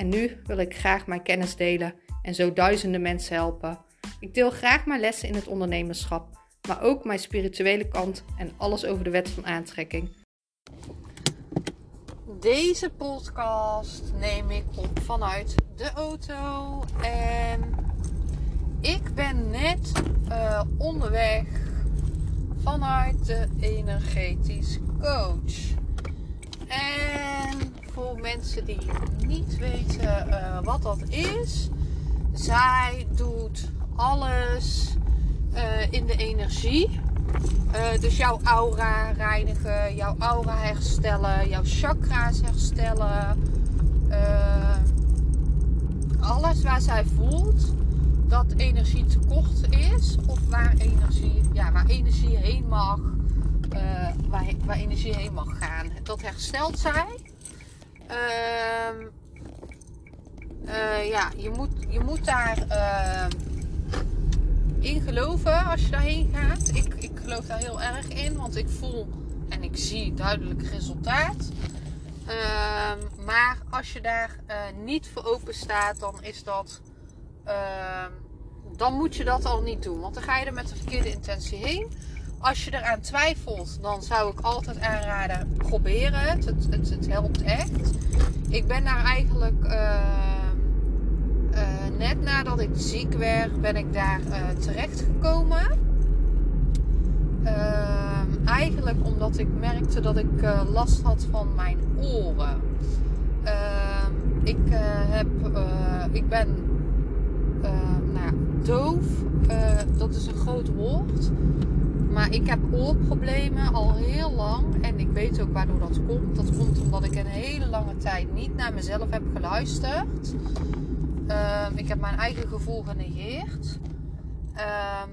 en nu wil ik graag mijn kennis delen en zo duizenden mensen helpen. Ik deel graag mijn lessen in het ondernemerschap, maar ook mijn spirituele kant en alles over de wet van aantrekking. Deze podcast neem ik op vanuit de auto en ik ben net uh, onderweg vanuit de energetisch coach. En voor mensen die niet weten uh, wat dat is, zij doet alles uh, in de energie. Uh, dus jouw aura reinigen, jouw aura herstellen, jouw chakra's herstellen. alles waar zij voelt dat energie tekort is, of waar energie, ja, waar energie heen mag, waar, waar energie heen mag gaan. Dat herstelt zij. Uh, uh, ja, je moet, je moet daar uh, in geloven als je daarheen gaat. Ik, ik geloof daar heel erg in, want ik voel en ik zie duidelijk resultaat. Ehm, maar als je daar eh, niet voor open staat, dan is dat. dan moet je dat al niet doen. Want dan ga je er met de verkeerde intentie heen. Als je eraan twijfelt, dan zou ik altijd aanraden: proberen het. Het, het, het helpt echt. Ik ben daar eigenlijk uh, uh, net nadat ik ziek werd, ben ik daar uh, terecht gekomen. Ehm, eigenlijk omdat ik merkte dat ik last had van mijn oren. Ehm, ik heb, ik ben nou doof. dat is een groot woord. Maar ik heb oorproblemen al heel lang. En ik weet ook waardoor dat komt. Dat komt omdat ik een hele lange tijd niet naar mezelf heb geluisterd. Um, ik heb mijn eigen gevoel genegeerd. Um,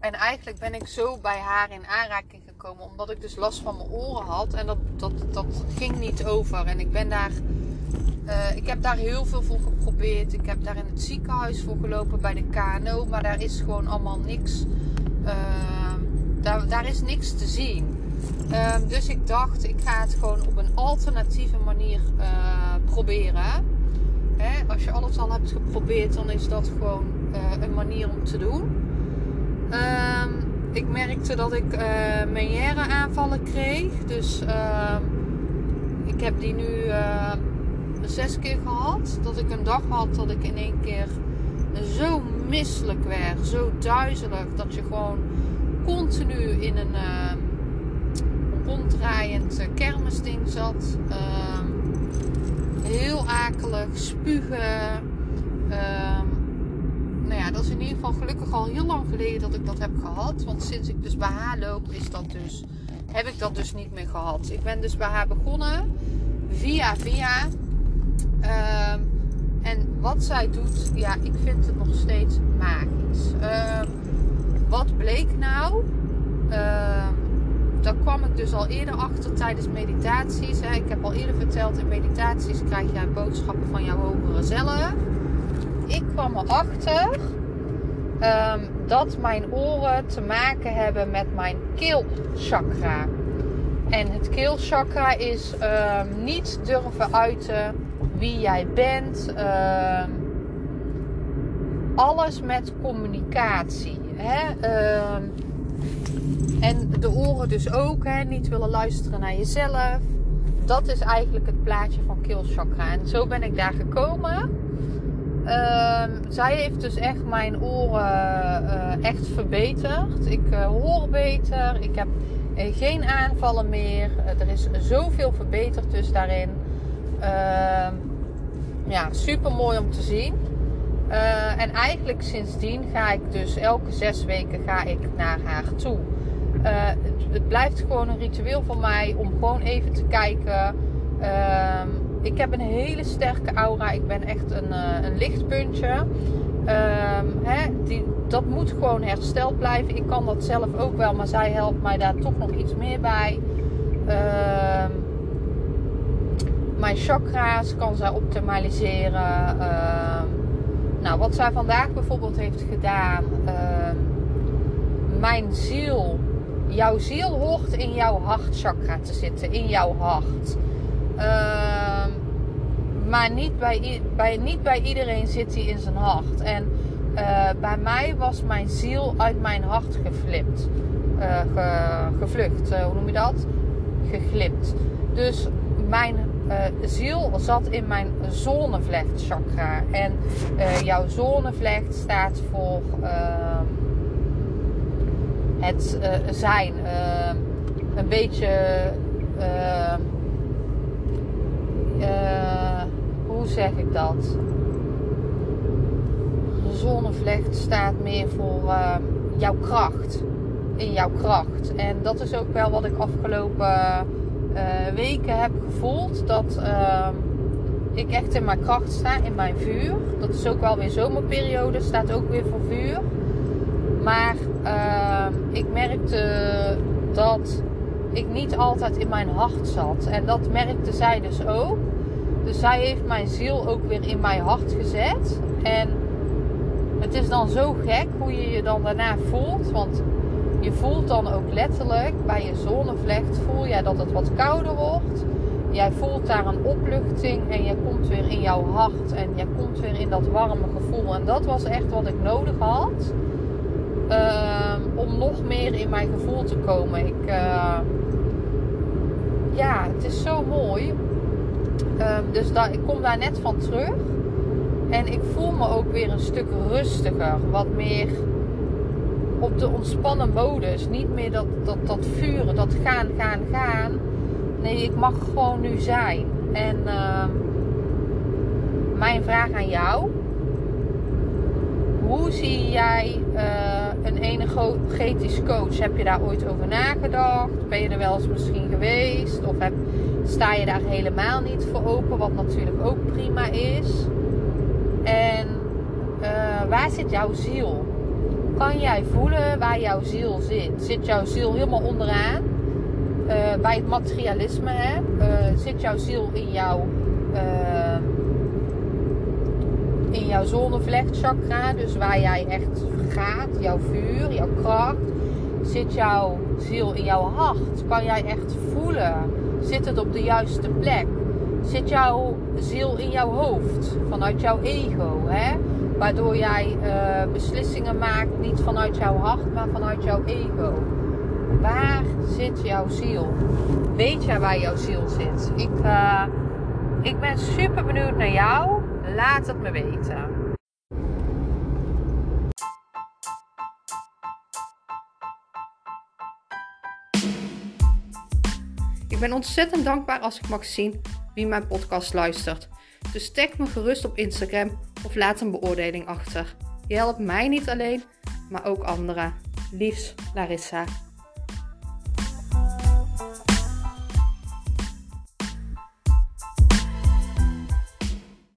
en eigenlijk ben ik zo bij haar in aanraking gekomen. Omdat ik dus last van mijn oren had. En dat, dat, dat ging niet over. En ik ben daar. Uh, ik heb daar heel veel voor geprobeerd. Ik heb daar in het ziekenhuis voor gelopen bij de KNO. Maar daar is gewoon allemaal niks. Uh, daar, daar is niks te zien. Um, dus ik dacht, ik ga het gewoon op een alternatieve manier uh, proberen. Hè? Als je alles al hebt geprobeerd, dan is dat gewoon uh, een manier om te doen. Um, ik merkte dat ik uh, meniere aanvallen kreeg. Dus ehm, ik heb die nu zes keer gehad. Dat ik een dag had dat ik in één keer zo misselijk werd. Zo duizelig. Dat je gewoon continu in een uh, ronddraaiend kermisding zat. Uh, heel akelig, spugen. Uh, nou ja, dat is in ieder geval gelukkig al heel lang geleden dat ik dat heb gehad. Want sinds ik dus bij haar loop, is dat dus, heb ik dat dus niet meer gehad. Ik ben dus bij haar begonnen via via. Ehm, wat zij doet, ja, ik vind het nog steeds magisch. Uh, wat bleek nou? Uh, daar kwam ik dus al eerder achter tijdens meditaties. Ik heb al eerder verteld, in meditaties krijg je boodschappen van jouw hogere zelf. Ik kwam erachter um, dat mijn oren te maken hebben met mijn keelchakra. En het keelchakra is niet durven uiten wie jij bent. Uh, alles met communicatie. Hè? Uh, en de oren dus ook. Hè? Niet willen luisteren naar jezelf. Dat is eigenlijk het plaatje van keelchakra. En zo ben ik daar gekomen. Uh, zij heeft dus echt mijn oren uh, echt verbeterd. Ik uh, hoor beter. Ik heb eh, geen aanvallen meer. er is zoveel verbeterd dus daarin. Ehm, ja, super mooi om te zien. Uh, en eigenlijk sindsdien ga ik dus elke zes weken ga ik naar haar toe. Uh, het, blijft gewoon een ritueel voor mij om gewoon even te kijken uh, ik heb een hele sterke aura. Ik ben echt een, uh, een lichtpuntje. Ehm, hè, die, dat moet gewoon hersteld blijven. Ik kan dat zelf ook wel, maar zij helpt mij daar toch nog iets meer bij. Ehm, mijn chakra's kan zij optimaliseren. Ehm, nou, wat zij vandaag bijvoorbeeld heeft gedaan. mijn ziel jouw ziel hoort in jouw hartchakra te zitten, in jouw hart. Uh, maar niet bij, bij, niet bij iedereen zit hij in zijn hart. En uh, bij mij was mijn ziel uit mijn hart geflipt. Ge, gevlucht, eh, hoe noem je dat? Geglipt. Dus mijn ziel zat in mijn zonnevlechtchakra. En jouw zonnevlecht staat voor ehm, het uh, zijn. Uh, een beetje. Uh, hoe zeg ik dat? De zonnevlecht staat meer voor jouw kracht. In jouw kracht. En dat is ook wel wat ik afgelopen weken heb gevoeld. Dat ehm, ik echt in mijn kracht sta, in mijn vuur. Dat is ook wel weer zomerperiode, staat ook weer voor vuur. Maar uh, ik merkte dat ik niet altijd in mijn hart zat. En dat merkte zij dus ook. Dus zij heeft mijn ziel ook weer in mijn hart gezet. En het is dan zo gek hoe je je dan daarna voelt. Want je voelt dan ook letterlijk bij je zonnevlecht voel jij dat het wat kouder wordt. Jij voelt daar een opluchting en je komt weer in jouw hart en je komt weer in dat warme gevoel. En dat was echt wat ik nodig had. Ehm, om nog meer in mijn gevoel te komen. Ik, uh, ja, het is zo mooi. Um, dus ik kom daar net van terug. En ik voel me ook weer een stuk rustiger. Wat meer op de ontspannen modus. Niet meer dat, dat, dat vuren, dat gaan, gaan, gaan. Nee, ik mag gewoon nu zijn. En uh, mijn vraag aan jou hoe zie jij uh, een energetisch coach? Heb je daar ooit over nagedacht? Ben je er wel eens misschien geweest? Of heb, sta je daar helemaal niet voor open? Wat natuurlijk ook prima is. En uh, waar zit jouw ziel? Kan jij voelen waar jouw ziel zit? Zit jouw ziel helemaal onderaan? Uh, bij het materialisme, hè? zit jouw ziel in jouw in jouw zonnevlechtchakra, dus waar jij echt gaat, jouw vuur, jouw kracht, zit jouw ziel in jouw hart. Kan jij echt voelen? Zit het op de juiste plek? Zit jouw ziel in jouw hoofd, vanuit jouw ego, hè? Waardoor jij uh, beslissingen maakt niet vanuit jouw hart, maar vanuit jouw ego. Waar zit jouw ziel? Weet jij waar jouw ziel zit? Ik, uh, ik ben super benieuwd naar jou. Laat het me weten. Ik ben ontzettend dankbaar als ik mag zien wie mijn podcast luistert. Dus tag me gerust op Instagram of laat een beoordeling achter. Je helpt mij niet alleen, maar ook anderen. Liefs, Larissa.